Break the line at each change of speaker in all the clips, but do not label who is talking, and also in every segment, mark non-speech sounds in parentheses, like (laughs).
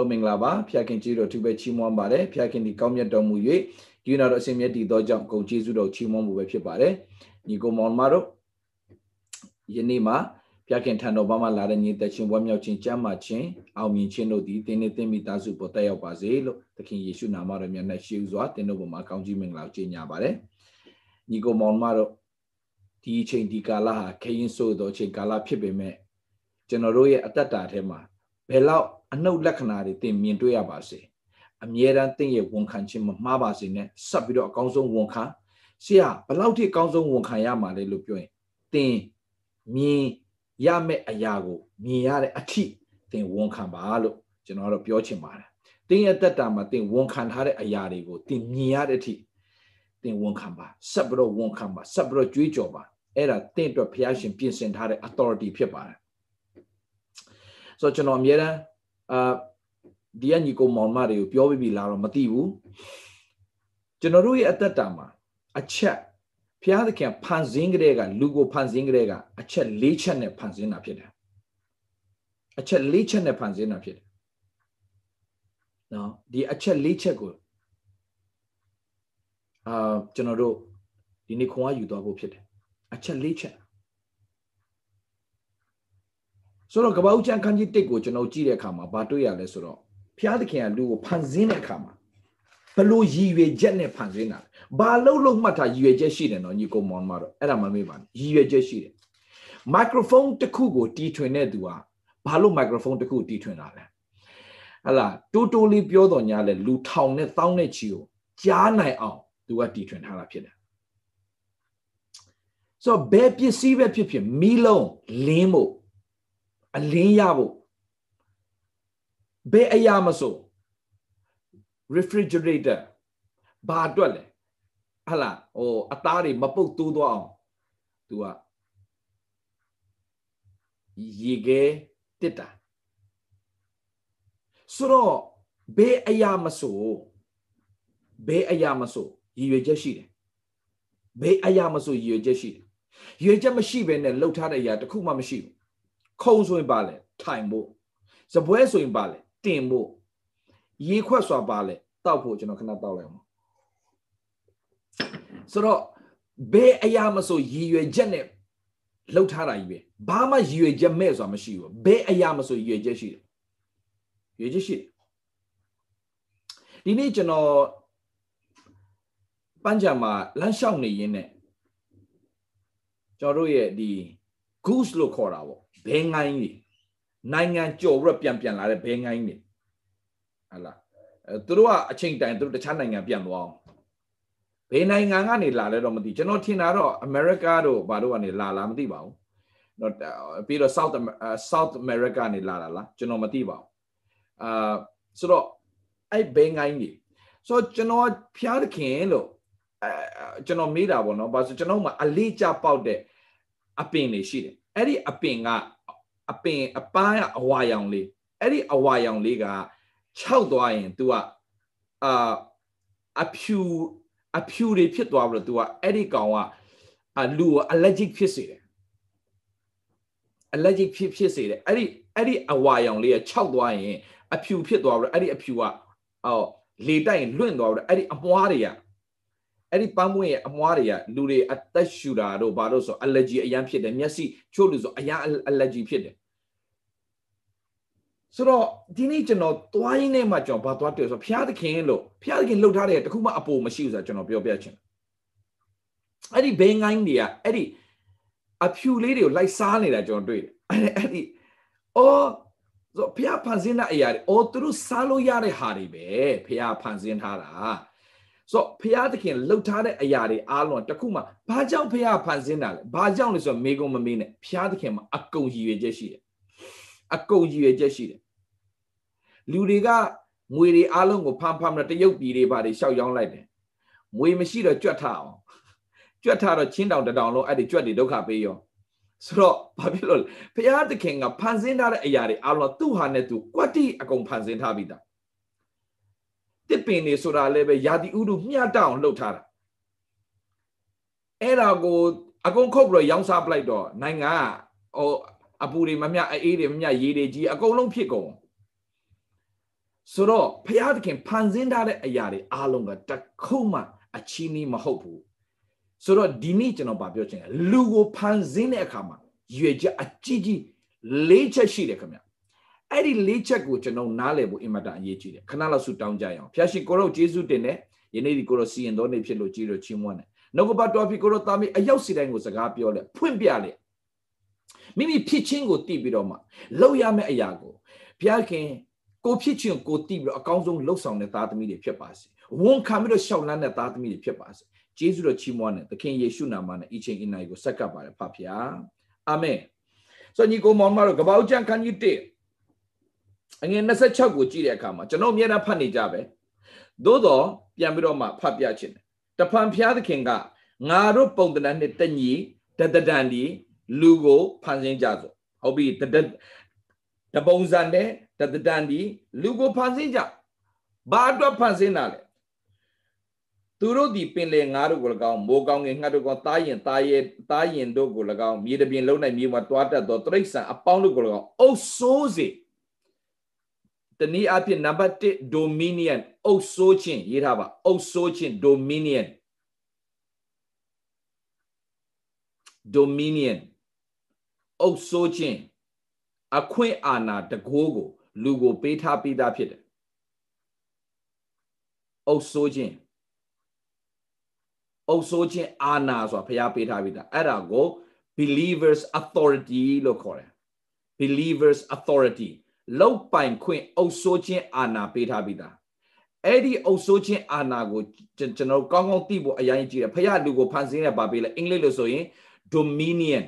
အားလုံးမင်္ဂလာပါဖျာခင်ကြီးတော်သူပဲချီးမွမ်းပါတယ်ဖျာခင်ဒီကောင်းမြတ်တော်မူ၍ဒီနာတော်အစဉ်မြတ်တည်သောကြောင့်ဂုဏ်ကျေးဇူးတော်ချီးမွမ်းမှုပဲဖြစ်ပါတယ်ညီကိုမောင်မတို့ယနေ့မှာဖျာခင်ထံတော်ဘာမှလာတဲ့ညီသက်ချင်းဝမ်းမြောက်ခြင်းကြမ်းမာခြင်းအောင်မြင်ခြင်းတို့သည်တင်းနေသိမိသားစုပေါ်တက်ရောက်ပါစေလို့သခင်ယေရှုနာမတော်မြတ်နဲ့ရှေးဥစွာတင်းတို့ပေါ်မှာကောင်းကြီးမင်္ဂလာကိုကြေညာပါတယ်ညီကိုမောင်မတို့ဒီအချိန်ဒီကာလဟာခရင်ဆိုးသောအချိန်ကာလဖြစ်ပေမဲ့ကျွန်တော်တို့ရဲ့အတ္တတာထဲမှာဘယ်လောက် အနှုတ်လက္ခဏာတွေသင်မြင်တွေ့ရပါစေအမြဲတမ်းသင်ရဲ့ဝန်ခံခြင်းမမှားပါစေနဲ့ဆက်ပြီးတော့အကောင်းဆုံးဝန်ခံဆရာဘယ်လောက်ထိအကောင်းဆုံးဝန်ခံရမှာလဲလို့ပြောရင်သင်မြင်ရမယ့်အရာကိုမြင်ရတဲ့အထိသင်ဝန်ခံပါလို့ကျွန်တော်တို့ပြောချင်ပါတယ်သင်ရဲ့တက်တာမှာသင်ဝန်ခံထားတဲ့အရာတွေကိုသင်မြင်ရတဲ့အထိသင်ဝန်ခံပါဆက်ပြီးတော့ဝန်ခံပါဆက်ပြီးတော့ကြွေးကြော်ပါအဲ့ဒါသင်အတွက်ဘုရားရှင်ပြင်ဆင်ထားတဲ့ authority ဖြစ်ပါတယ်ဆိုတော့ကျွန်တော်အမြဲတမ်း အာဒီကညီကောင်မောင်မတွေကိုပြောပြပြီလားတော့မသိဘူးကျွန်တော်တို့ရဲ့အသက်တာမှာအချက်ဘုရားသခင်ဖန်ဆင်းကြတဲ့ကလူကိုဖန်ဆင်းကြတဲ့ကအချက်၄ချက်နဲ့ဖန်ဆင်းတာဖြစ်တယ်အချက်၄ချက်နဲ့ဖန်ဆင်းတာဖြစ်တယ်နော်ဒီအချက်၄ချက်ကိုအာကျွန်တော်တို့ဒီနေ့ခွန်အားယူသွားဖို့ဖြစ်တယ်အချက်၄ချက် ဆိုတော့ကပ္ပဦးကျမ်းခန်းကြီးတစ်ကိုကျွန်တော်ကြည့်တဲ့အခါမှာဘာတွေ့ရလဲဆိုတော့ဘုရားသခင်ကလူကိုဖန်ဆင်းတဲ့အခါမှာဘလို့ရည်ရွယ်ချက်နဲ့ဖန်ဆင်းတာဘာလို့လို့မှတ်ထားရည်ရွယ်ချက်ရှိတယ်နော်ညီကောင်မောင်မတော့အဲ့ဒါမှမေးပါနဲ့ရည်ရွယ်ချက်ရှိတယ်မိုက်ခရိုဖုန်းတစ်ခုကိုတီးထွင်တဲ့သူဟာဘာလို့မိုက်ခရိုဖုန်းတစ်ခုတီးထွင်တာလဲဟလာတိုးတိုးလေးပြောတော်ညာလဲလူထောင်နဲ့တောင်းတဲ့ချီကိုကြားနိုင်အောင်သူကတီးထွင်ထားတာဖြစ်တယ်ဆိုတော့ဘယ်ပစ္စည်းပဲဖြစ်ဖြစ်မီးလုံးလင်းဖို့ အလင်းရဖို့ဘယ်အရာမဆို refrigerator ဘာအတွက်လဲဟလာဟိုအသားတွေမပုတ်တိုးသွားအောင် तू ကရေခဲတစ်တာဆိုတော့ဘယ်အရာမဆိုဘယ်အရာမဆိုရည်ရွယ်ချက်ရှိတယ်ဘယ်အရာမဆိုရည်ရွယ်ချက်ရှိတယ်ရည်ရွယ်ချက်မရှိဘဲနဲ့လှုပ်ထားတဲ့အရာတစ်ခုမှမရှိဘူး ခုံဆိုရင်ပါလေထိုင်ဖို့စပွဲဆိုရင်ပါလေတင်ဖို့ရေခွက်စွာပါလေတောက်ဖို့ကျွန်တော်ခဏတောက်လိုက်အောင်ဆိုတော့ဘယ်အရာမဆိုရည်ရွယ်ချက်နဲ့လှုပ်ထားတာကြီးပဲဘာမှရည်ရွယ်ချက်မဲ့ဆိုတာမရှိဘူးဘယ်အရာမဆိုရည်ရွယ်ချက်ရှိတယ်ရည်ရွယ်ချက်ရှိတယ်ဒီနေ့ကျွန်တော်ပန်းချံမှာလမ်းလျှောက်နေရင်းနဲ့ကျွန်တော်တို့ရဲ့ဒီ goose လို့ခေါ်တာပေါ့ဘဲငိုင်းကြီးနိုင်ငံကြော်ပြီးတော့ပြန်ပြန်လာတဲ့ဘဲငိုင်းကြီးဟလာအဲသူတို့ကအချိန်တိုင်သူတို့တခြားနိုင်ငံပြန်သွားအောင်ဘယ်နိုင်ငံကနေလာလဲတော့မသိကျွန်တော်ထင်တာတော့အမေရိကတို့ဘာတို့ကနေလာလာမသိပါဘူးတော့ပြီးတော့ South South America နေလာတာလားကျွန်တော်မသိပါဘူးအာဆိုတော့အဲ့ဘဲငိုင်းကြီးဆိုတော့ကျွန်တော်ဖျားသခင်လို့အဲကျွန်တော်မေးတာပေါ့နော်ဘာလို့ကျွန်တော်မှအလေးကျပေါက်တဲ့ အပင်တွေရှိတယ်အဲ့ဒီအပင်ကအပင်အပန်းအဝါရောင်လေးအဲ့ဒီအဝါရောင်လေးကခြောက်သွားရင် तू ကအာအဖြူအဖြူတွေဖြစ်သွားပြီးတော့ तू ကအဲ့ဒီကောင်ကအလူကို allergic ဖြစ်စေတယ် allergic ဖြစ်ဖြစ်စေတယ်အဲ့ဒီအဲ့ဒီအဝါရောင်လေးကခြောက်သွားရင်အဖြူဖြစ်သွားပြီးတော့အဲ့ဒီအဖြူကအော်လေတိုက်ရင်လွင့်သွားပြီးတော့အဲ့ဒီအမွှားတွေက အဲ့ဒီပန်းပွင့်ရဲ့အမွှားတွေကလူတွေအသက်ရှူတာတို့ဘာလို့ဆို allergy အရန်ဖြစ်တယ်မျက်စိချို့လူဆိုအရန် allergy ဖြစ်တယ်ဆိုတော့ဒီနေ့ကျွန်တော်သွားရင်းနဲ့မှကျွန်တော်ဘာသွားတွေ့ဆိုဘုရားသခင်လို့ဘုရားသခင်လှုပ်ထားတဲ့တခုမှအပေါ်မရှိဘူးဆိုတာကျွန်တော်ပြောပြချင်တယ်အဲ့ဒီဘဲငိုင်းတွေကအဲ့ဒီအဖြူလေးတွေကိုလိုက်စားနေတာကျွန်တော်တွေ့တယ်အဲ့ဒီအော်ဆိုဘုရားဖန်ဆင်းတဲ့အရာတွေအော်သူတို့စားလို့ရတဲ့ဟာတွေပဲဘုရားဖန်ဆင်းထားတာ ဆိုတော့ဘုရားသခင်လှုပ်ထားတဲ့အရာတွေအားလုံးတခုမှဘာကြောင့်ဘုရားဖန်ဆင်းတာလဲဘာကြောင့်လဲဆိုတော့မေကုံမမေးနဲ့ဘုရားသခင်မှာအကုန်ရည်ရွယ်ချက်ရှိတယ်အကုန်ရည်ရွယ်ချက်ရှိတယ်လူတွေကငွေတွေအားလုံးကိုဖမ်းဖမ်းနဲ့တရုတ်ပြည်တွေဘာတွေရှောက်ရောင်းလိုက်တယ်ငွေမရှိတော့ကြွတ်ထအောင်ကြွတ်ထတော့ချင်းတောင်တတောင်လုံးအဲ့ဒီကြွတ်တွေဒုက္ခပေးရောဆိုတော့ဘာဖြစ်လို့လဲဘုရားသခင်ကဖန်ဆင်းထားတဲ့အရာတွေအားလုံးသူ့ဟာနဲ့သူကွက်တိအကုန်ဖန်ဆင်းထားပြီးသား တစ်ပင်နေဆိုတာလည်းပဲယာတိဥတုမျှတအောင်လှုပ်ထားတာအဲ့ဒါကိုအကုန်ခုတ်ပြီးတော့ရောင်းစားပလိုက်တော့နိုင်ငံကဟိုအပူတွေမမျှအေးတွေမမျှရေတွေကြီးအကုန်လုံးဖြစ်ကုန်ဆိုတော့ဘုရားသခင်ဖန်ဆင်းထားတဲ့အရာတွေအားလုံးကတခုမှ အချီးနှီးမဟုတ်ဘူးဆိုတော့ဒီနေ့ကျွန်တော်ဗာပြောချင်တယ်လူကိုဖန်ဆင်းတဲ့အခါမှာရွေချက်အကြီးကြီးလေးချက်ရှိတယ်ခင်ဗျ အဲ့ဒီလေးချက်ကိုကျွန်တော်နားလည်ဖို့အင်မတန်အရေးကြီးတယ်ခဏလောက်ဆုတောင်းကြရအောင်ဖျားရှိကိုရောယေရှုတင်တယ်ယနေ့ဒီကိုရောစီရင်တော်နေဖြစ်လို့ကြီးလို့ချီးမွမ်းတယ်နှုတ်ကပတ်တော်ဖြစ်ကိုရောတာမီအရောက်စီတိုင်းကိုစကားပြောလေဖွင့်ပြလေမိမိဖြစ်ချင်းကိုတည်ပြီးတော့မှလောက်ရမယ့်အရာကိုဘုရားခင်ကိုဖြစ်ချင်းကိုတည်ပြီးတော့အကောင်းဆုံးလှုပ်ဆောင်တဲ့သားသမီးတွေဖြစ်ပါစေဝန်ခံပြီးတော့ရှောက်လန်းတဲ့သားသမီးတွေဖြစ်ပါစေဂျေဇုတော်ချီးမွမ်းတဲ့သခင်ယေရှုနာမနဲ့အချင်းအနိုင်ကိုဆက်ကပ်ပါတယ်ဖဖျားအာမင်ဆိုညီကိုမောင်မတို့ကပောက်ကျန်ခန်းကြီး1 အငယ်26ကိုကြည့်တဲ့အခါမှာကျွန်တော်အများအားဖတ်နေကြပဲသို့တော့ပြန်ပြီးတော့မှဖတ်ပြခြင်းတယ်တဖန်ဖျားသခင်ကငါတို့ပုံတဏ္ဍနဲ့တညီတတတန်ဒီလူကိုဖန်ဆင်းကြဆိုဟုတ်ပြီတတတပုံစံနဲ့တတတန်ဒီလူကိုဖန်ဆင်းကြဘာအတွက်ဖန်ဆင်းတာလဲသူတို့ဒီပင်လေငါတို့ကို၎င်းမိုးကောင်းငယ်ငှက်တို့ကောတားရင်တားရဲ့တားရင်တို့ကို၎င်းမြေတပြင်လုံးနိုင်မြေမှာတွားတတ်သောတရိษံအပေါင်းတို့ကို၎င်းအုပ်ဆိုးစေ တနည်းအားဖြင့်နံပါတ်1 dominion အုပ်ဆိုးခြင်းရေးထားပါအုပ်ဆိုးခြင်း dominion dominion အုပ်ဆိုးခြင်းအခွင့်အာဏာတကိုးကို လူကိုပေးထားပြီးသားဖြစ်တယ်အုပ်ဆိုးခြင်းအုပ်ဆိုးခြင်းအာဏာဆိုတာဘုရားပေးထားပြီးသားအဲ့ဒါကို believers authority လို့ခေါ်တယ် believers authority လောက်ပိုင်ခွင့်အုပ်ဆိုးခြင်းအာဏာပေးထားပြီးသားအဲ့ဒီအုပ်ဆိုးခြင်းအာဏာကိုကျွန်တော်ကောင်းကောင်းသိဖို့အရင်ကြည့်တယ်ဖခင်လူကိုဖန်ဆင်းရပါပေးလဲအင်္ဂလိပ်လို့ဆိုရင် dominion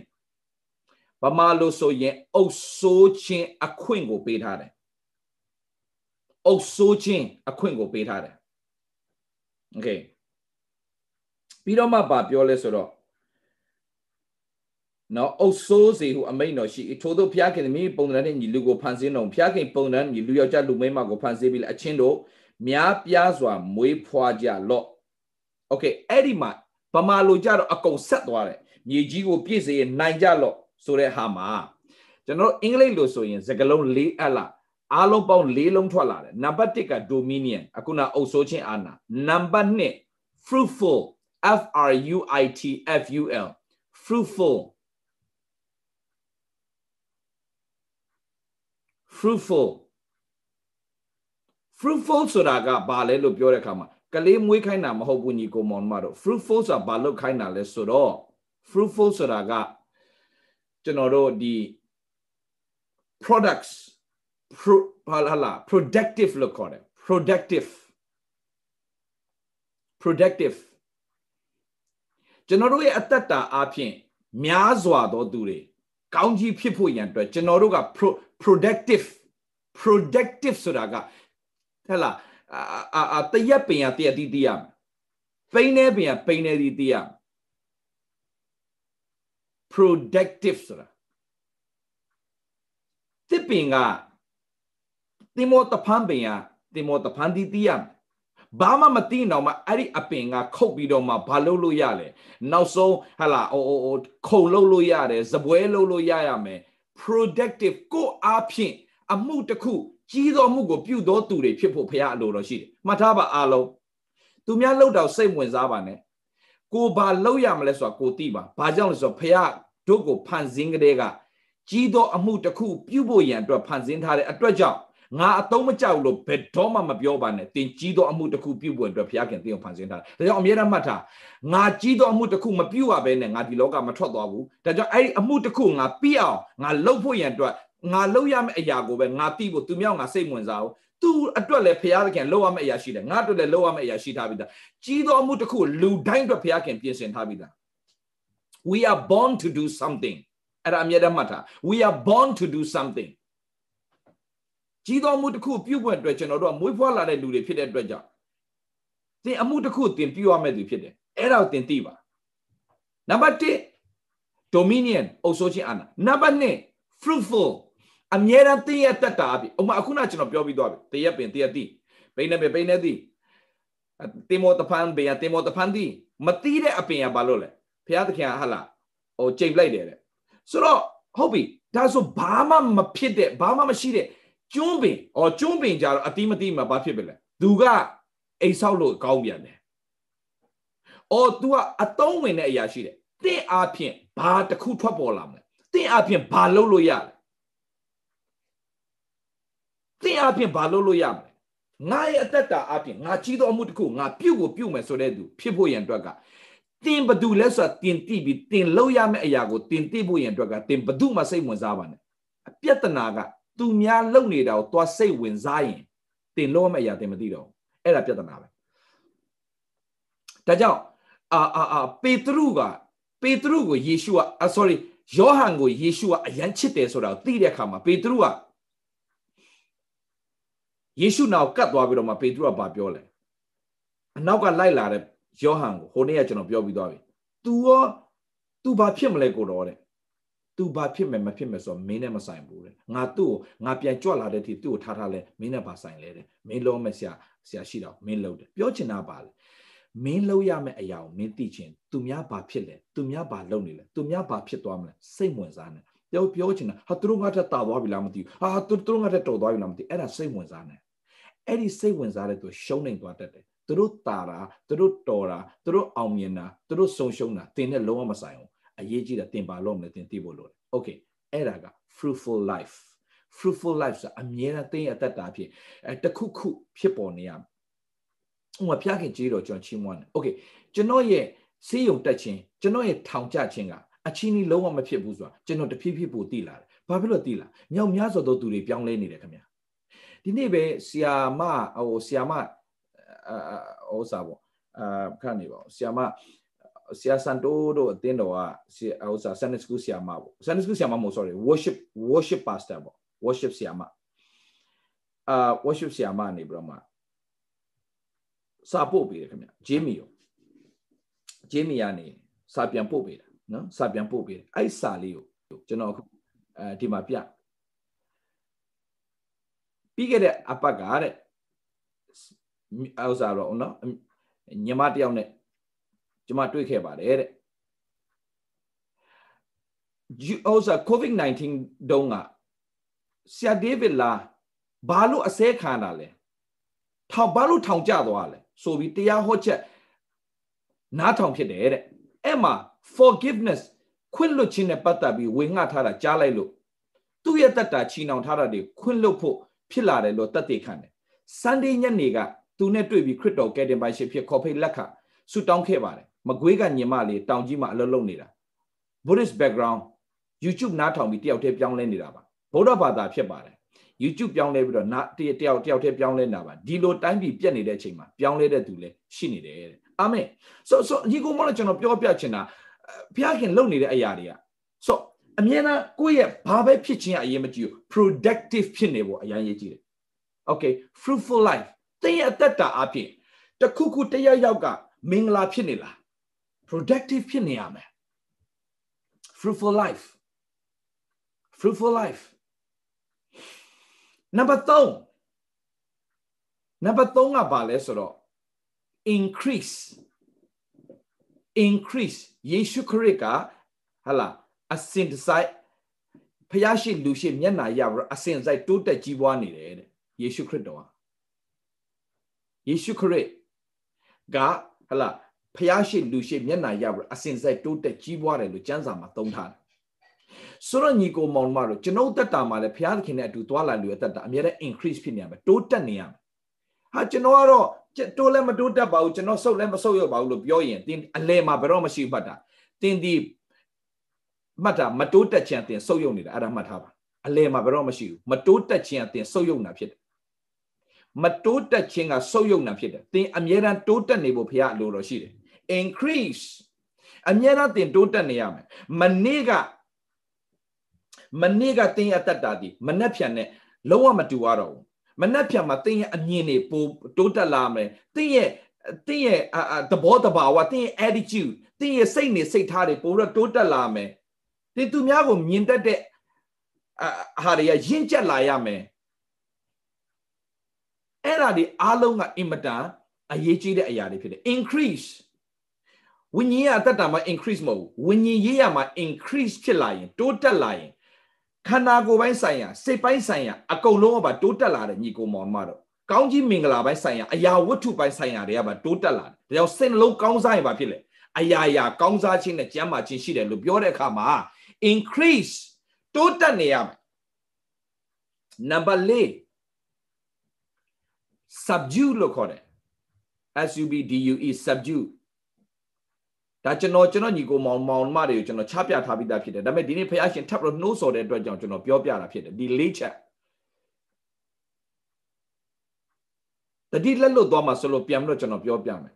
ဗမာလို့ဆိုရင်အုပ်ဆိုးခြင်းအခွင့်ကိုပေးထားတယ်အုပ်ဆိုးခြင်းအခွင့်ကိုပေးထားတယ် okay ပြီးတော့မှဗာပြောလဲဆိုတော့ နော်အုပ်ဆိုးစေဟုအမိန်တော်ရှိထို့သောဘုရားခင်မိပုံသဏ္ဍာန်နှင့်ညီလူကိုဖန်ဆင်းတော်ဘုရားခင်ပုံသဏ္ဍာန်ညီလူယောက်ျားလူမိန်းမကိုဖန်ဆင်းပြီးလဲအချင်းတို့များပြားစွာမွေးဖွားကြလော့โอเคအဲ့ဒီမှာဗမာလိုကြတော့အကုန်ဆက်သွားတယ်မြေကြီးကိုပြည့်စေနိုင်ကြလော့ဆိုတဲ့ဟာမှာကျွန်တော်အင်္ဂလိပ်လိုဆိုရင်စကားလုံး၄အလားအားလုံးပေါင်း၄လုံးထွက်လာတယ်နံပါတ်1က dominion အခုနအုပ်ဆိုးခြင်းအာဏာနံပါတ်2 fruitful f r u i t f u l fruitful fruitful fruitful ဆိုတာကဘာလဲလို့ပြောတဲ့အခါမှာကလေးမွေးခိုင်းတာမဟုတ်ဘူးညီကိုမောင်မတို့ fruitful ဆိုတာဘာလို့ခိုင်းတာလဲဆိုတော့ fruitful ဆိုတာကကျွန်တော်တို့ဒီ products pro ဘာလာ productive လို့ခေါ်တယ် productive productive ကျွန်တော်တို့ရဲ့အသက်တာအပြင်များစွာသောသူတွေကောင်းကြီးဖြစ်ဖို့ရန်အတွက်ကျွန်တော်တို့က productive productive ဆိုတာကဟဲ့လားအာအာတရက်ပင်ရတရက်တီးတီးရမယ်ပိန်းနေပင်ရပိန်းနေတီးတီးရမယ် productive ဆိုတာတစ်ပင်ကတိမောတဖန်ပင်ရတိမောတဖန်တီးတီးရမယ်ဘာမှမသိတော့မှအဲ့ဒီအပင်ကခုတ်ပြီးတော့မှဘာလုပ်လို့ရလဲနောက်ဆုံးဟာလာအိုအိုခုံလုပ်လို့ရတယ်ဇပွဲလုပ်လို့ရရမယ် productive ကိုအားဖြင့်အမှုတစ်ခုကြီးသောမှုကိုပြုသောသူတွေဖြစ်ဖို့ဖရားအလိုတော်ရှိတယ်မှတ်ထားပါအားလုံးသူများလှုပ်တော့စိတ်ဝင်စားပါနဲ့ကိုဘာလှုပ်ရမလဲဆိုတာကိုသိပါဘာကြောင့်လဲဆိုတော့ဖရားတို့ကိုဖန်ဆင်းကလေးကကြီးသောအမှုတစ်ခုပြုဖို့ရန်အတွက်ဖန်ဆင်းထားတဲ့အတွက်ကြောင့် ငါအတုံးမကြောက်လို့ဘယ်တော့မှမပြောပါနဲ့တင်ကြီးသောအမှုတစ်ခုပြုဖို့အတွက်ဘုရားခင်တင်ကိုဖန်ဆင်းထားတယ်ဒါကြောင့်အမြဲတမ်းမှတ်ထားငါကြီးသောအမှုတစ်ခုမပြုတ်ရဘဲနဲ့ငါဒီလောကမထွက်သွားဘူးဒါကြောင့်အဲ့ဒီအမှုတစ်ခုငါပြီးအောင်ငါလုပ်ဖို့ရန်အတွက်ငါလုပ်ရမယ့်အရာကိုပဲငါပြီးဖို့သူမြောက်ငါစိတ်ဝင်စားဘူးသူအတွက်လည်းဘုရားခင်လုပ်ရမယ့်အရာရှိတယ်ငါအတွက်လည်းလုပ်ရမယ့်အရာရှိထားပြီးသားကြီးသောအမှုတစ်ခုလူတိုင်းအတွက်ဘုရားခင်ပြင်ဆင်ထားပြီးသား we are born to do something အဲ့ဒါအမြဲတမ်းမှတ်ထား we are born to do something ကြီးသောမှုတစ်ခုပြုတ်ဖွယ်အတွက်ကျွန်တော်တို့ကမွေးဖွားလာတဲ့လူတွေဖြစ်တဲ့အတွက်ကြောင့်သင်အမှုတစ်ခုသင်ပြုရမယ့်သူဖြစ်တယ်အဲ့ဒါကိုသင်သိပါနံပါတ်1 dominion အုပ်စိုးခြင်းအာဏာနံပါတ်2 fruitful အမြဲတမ်းသင်ရဲ့တက်တာအဖြစ်ဥမာအခုနကျွန်တော်ပြောပြီးသွားပြီတရက်ပင်တရက်တိပိနေပပိနေတိတေမောတဖန်ဘေယတေမောတဖန်တိမတိတဲ့အပင်ကဘာလို့လဲဘုရားသခင်ကဟာလာဟိုချိန်လိုက်တယ်တဲ့ဆိုတော့ဟုတ်ပြီဒါဆိုဘာမှမဖြစ်တဲ့ဘာမှမရှိတဲ့ ကျွန်းပင်ဩကျွန်းပင်ကြတော့အတိမတိမှာဘာဖြစ်ပြီလဲသူကအိမ်ဆောက်လို့ကောင်းပြန်တယ်။အော် तू ကအတုံးဝင်တဲ့အရာရှိတယ်။တင့်အားဖြင့်ဘာတစ်ခုထွက်ပေါ်လာမလဲ။တင့်အားဖြင့်ဘာလုပ်လို့ရလဲ။တင့်အားဖြင့်ဘာလုပ်လို့ရမလဲ။ငါရဲ့အသက်တာအားဖြင့်ငါကြီးသောအမှုတစ်ခုငါပြုတ်ကိုပြုတ်မယ်ဆိုတဲ့သူဖြစ်ဖို့ရန်အတွက်ကတင်ဘသူလဲဆိုတာတင်တိပြီးတင်လို့ရမယ့်အရာကိုတင်တိဖို့ရန်အတွက်ကတင်ဘသူမှစိတ်ဝင်စားပါနဲ့။အပြဿနာက သူများလုပ်နေတာကိုသွားစိတ်ဝင်စားရင်တင်လို့မယ့်အရာတင်မသိတော့ဘူး။အဲ့ဒါပြဿနာပဲဒါကြောင့်အာအာအာပေတရုကပေတရုကိုယေရှုက sorry ယောဟန်ကိုယေရှုကအယမ်းချစ်တယ်ဆိုတာကိုသိတဲ့အခါမှာပေတရုကယေရှုနောက်ကတ်သွားပြီးတော့မှပေတရုကဘာပြောလဲအနောက်ကလိုက်လာတဲ့ယောဟန်ကိုဟိုနေ့ကကျွန်တော်ပြောပြီးသွားပြီ तू ရော तू ဘာဖြစ်မလဲကိုတော့တဲ့ तू ဘာဖြစ်မယ်မဖြစ်မယ်ဆိုတော့မင်းနဲ့မဆိုင်ဘူးတဲ့ငါသူ့ကိုငါပြန်ကြွလာတဲ့အထိသူ့ကိုထားထားလဲမင်းနဲ့ဘာဆိုင်လဲတဲ့မင်းလုံးမဆရာဆရာရှိတော့မင်းလုံးတယ်ပြောချင်တာပါလေမင်းလုပ်ရမယ့်အရာကိုမင်းသိချင်းသူများဘာဖြစ်လဲသူများဘာလုပ်နေလဲသူများဘာဖြစ်သွားမလဲစိတ်ဝင်စားနေပြောပြောချင်တာဟာသူတို့ငါထက်တာသွားပြီလားမသိဘူးဟာသူတို့ငါထက်တော်သွားပြီလားမသိအဲ့ဒါစိတ်ဝင်စားနေအဲ့ဒီစိတ်ဝင်စားတဲ့သူရှုံးနေသွားတတ်တယ်သူတို့တာတာသူတို့တော်တာသူတို့အောင်မြင်တာသူတို့ဆုံရှုံတာတင်နဲ့လုံးဝမဆိုင်ဘူး အရေးကြီးတာတင်ပါလို့မလဲတင်သိဖို့လိုတယ် okay အဲ့ဒါက fruitful life fruitful life ဆိုအမြဲတမ်းသိရတတ်တာဖြစ်အဲတခုခုဖြစ်ပေါ်နေရဥမာဖျားခင်ကြေးတော်ကျွန်တော်ချီးမွမ်းတယ်။ Okay ကျွန်တော်ရဲ့စေးရုံတက်ခြင်းကျွန်တော်ရဲ့ထောင်ကျခြင်းကအချင်းကြီးလုံးဝမဖြစ်ဘူးဆိုတာကျွန်တော်တဖြည်းဖြည်းပိုသိလာတယ်။ဘာဖြစ်လို့သိလာ။မြောက်များစွာသောသူတွေပြောင်းလဲနေတယ်ခင်ဗျာ။ဒီနေ့ပဲဆီယာမဟိုဆီယာမအာဟိုစားပေါ့အာခဏနေပါဦးဆီယာမ ဆီယာစန်တိုတို့အတင်းတော်ကဆီဟိုစား Sunday School ဆီယာမပေါ့ Sunday School ဆီယာမမဟုတ် sorry worship worship pastor ပေါ့ worship ဆီယာမအာ worship ဆီယာမနေပြီးတော့မှစာပို့ပေးတယ်ခင်ဗျဂျေမီရောဂျေမီကနေစာပြန်ပို့ပေးတာနော်စာပြန်ပို့ပေးတယ်အဲ့စာလေးကိုကျွန်တော်အခုအဲဒီမှာပြပြီးခဲ့တဲ့အပတ်ကတဲ့ဥစားတော့နော်ညီမတယောက်နဲ့ ကျွန်မတွေ့ခဲ့ပါတယ်တဲ့ဥစား covid-19 တုန်းကဆရာဒေးဗစ်လာဘာလို့အစဲခံတာလဲထောင်ဘာလို့ထောင်ကျသွားလဲဆိုပြီးတရားဟောချက်နားထောင်ဖြစ်တယ်တဲ့အဲ့မှာ forgiveness ခွင့်လွတ်ခြင်းနဲ့ပတ်သက်ပြီးဝေငှထားတာကြားလိုက်လို့သူ့ရဲ့တတ်တာချီနှောင်ထားတာတွေခွင့်လွတ်ဖို့ဖြစ်လာတယ်လို့တတ်သိခံတယ်။ Sunday ညနေကသူနဲ့တွေ့ပြီးခရစ်တော်ကယ်တင်ပိုင်ရှင်ဖြစ်ခေါ်ဖိတ်လက်ခဆူတောင်းခဲ့ပါတယ်။ မကွေးကညီမလေးတောင်ကြီးမှာအလုပ်လုပ်နေတာ။ Buddhist background YouTube နားထောင်ပြီးတယောက်တည်းပြောင်းလဲနေတာပါ။ဗုဒ္ဓဘာသာဖြစ်ပါတယ် YouTube ပြောင်းလဲပြီးတော့နာတယောက်တယောက်တည်းပြောင်းလဲနေတာပါဒီလိုတိုင်းပြည်ပြက်နေတဲ့အချိန်မှာပြောင်းလဲတဲ့သူလည်းရှိနေတယ်တဲ့အာမင်ဆိုဆိုဒီကုမောလည်းကျွန်တော်ပြောပြချင်တာဘုရားခင်လုပ်နေတဲ့အရာတွေကဆိုအမြဲတမ်းကိုယ့်ရဲ့ဘာပဲဖြစ်ခြင်းအရေးမကြီးဘူး productive ဖြစ်နေဖို့အရင်ရေးကြည့်တယ် okay fruitful life တင်းရဲ့အသက်တာအပြင်တခုခုတယောက်ယောက်ကမင်္ဂလာဖြစ်နေလား productive ဖြစ်နေရမယ် fruitful life fruitful life number 3 number 3ကဘာလဲဆိုတော့ increase increase ယေရှုခရစ်ကဟာလာအစင်တဆိုင်ဖျားရှိလူရှိမျက်နာရပြီးအစင်ဆိုင်တိုးတက်ကြီးပွားနေတယ်တဲ့ယေရှုခရစ်တော်ဟာယေရှုခရစ်ကဟာလာ ဖျားရှိလူရှိမျက်နာရပြီးအစင်ဆိုင်တိုးတက်ကြီးပွားတယ်လို့ကျမ်းစာမှာသုံးထားတယ်ဆိုတော့ညီကိုမောင်မတို့ကျွန်ုပ်တက်တာမှာလည်းဘုရားသခင်နဲ့အတူသွားလာလူရဲ့တက်တာအများနဲ့ increase ဖြစ်နေရမယ်တိုးတက်နေရမယ်ဟာကျွန်တော်ကတော့တိုးလည်းမတိုးတက်ပါဘူးကျွန်တော်ဆုတ်လည်းမဆုတ်ရပါဘူးလို့ပြောရင်တင်းအလဲမှာဘယ်တော့မှရှိမှတ်တာတင်းဒီမှတ်တာမတိုးတက်ခြင်းအတင်ဆုတ်ယုံနေတာအဲ့ဒါမှတ်ထားပါအလဲမှာဘယ်တော့မှရှိဘူးမတိုးတက်ခြင်းအတင်ဆုတ်ယုံတာဖြစ်တယ်မတိုးတက်ခြင်းကဆုတ်ယုံတာဖြစ်တယ်တင်းအမြဲတမ်းတိုးတက်နေဖို့ဘုရားအလိုတော်ရှိတယ် increase အမြဲတမ်းတင်တိုးတက်နေရမယ်မနေ့ကမနေ့ကတင်းရတတ်တာဒီမနှက်ဖြန်နဲ့လုံးဝမတူရတော့ဘူးမနှက်ဖြန်မှာတင်းရဲ့အမြင်တွေပိုတိုးတက်လာမယ်တင်းရဲ့တင်းရဲ့သဘောတဘာဝတင်းရဲ့ attitude တင်းရဲ့စိတ်နေစိတ်ထားတွေပိုတော့တိုးတက်လာမယ်တင်းသူများကိုမြင်တတ်တဲ့ဟာတွေကရင့်ကျက်လာရမယ်အဲ့ဒါဒီအားလုံးကအင်မတန်အရေးကြီးတဲ့အရာတွေဖြစ်တယ် increase ဝိညာဉ်ရအတ္တမှာ increase မဟုတ်ဘူးဝိညာဉ်ရေးရမှာ increase ဖြစ်လာရင်တိုးတက်လာရင်ခန္ဓာကိုယ်ပိုင်းဆိုင်ရာစိတ်ပိုင်းဆိုင်ရာအကုန်လုံးကပါတိုးတက်လာတဲ့ညီကိုမောင်မတော်ကောင်းကြီးမင်္ဂလာပိုင်းဆိုင်ရာအရာဝတ္ထုပိုင်းဆိုင်ရာတွေကပါတိုးတက်လာတယ်ဒါကြောင့်စိတ်နှလုံးကောင်းစားရင်ပါဖြစ်လေအရာရာကောင်းစားခြင်းနဲ့ကျမ်းမာခြင်းရှိတယ်လို့ပြောတဲ့အခါမှာ increase တိုးတက်နေရမယ် number 4 subdue လို့ခေါ်တယ် S U B D U E subdue ဒါကျွန်တော်ကျွန်တော်ညီကိုမောင်မောင်မတွေကိုကျွန်တော်ချပြထားပြီးသားဖြစ်တယ်ဒါပေမဲ့ဒီနေ့ဖះရှင်ထပ်ပြီးနှိုးဆော်တဲ့အတွက်ကြောင့်ကျွန်တော်ပြောပြတာဖြစ်တယ်ဒီလေးချက်တတိလက်လွတ်သွားမှာဆိုလို့ပြန်ပြီးတော့ကျွန်တော်ပြောပြမယ်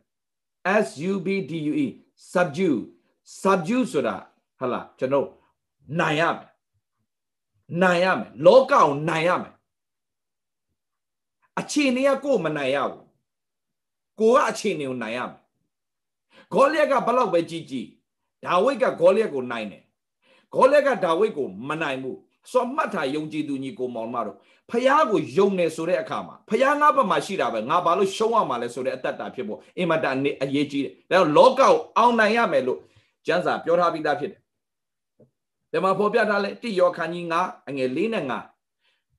S U B D U E subdue subdue ဆိုတာဟလာကျွန်တော်နိုင်ရမယ်နိုင်ရမယ်လောကကိုနိုင်ရမယ်အခြေအနေကကိုယ်မနိုင်ရဘူးကိုကအခြေအနေကိုနိုင်ရမယ် ဂေါလိယက်ကဘလောက်ပဲကြီးကြီးဒါဝိဒ်ကဂေါလိယက်ကိုနိုင်တယ်ဂေါလိယက်ကဒါဝိဒ်ကိုမနိုင်ဘူးစောမှတ်ထားယုံကြည်သူညီကိုမောင်မတို့ဖះကိုယုံနေဆိုတဲ့အခါမှာဖះငါဘက်မှာရှိတာပဲငါဘာလို့ရှုံးရမှာလဲဆိုတဲ့အတ္တတာဖြစ်ဖို့အင်မတန်အရေးကြီးတယ်ဒါကြောင့်လောကကိုအောင်နိုင်ရမယ်လို့ကျမ်းစာပြောထားပြီးသားဖြစ်တယ်ဒီမှာဖော်ပြထားလဲတိယောခန်းကြီး9အငယ်၄နဲ့9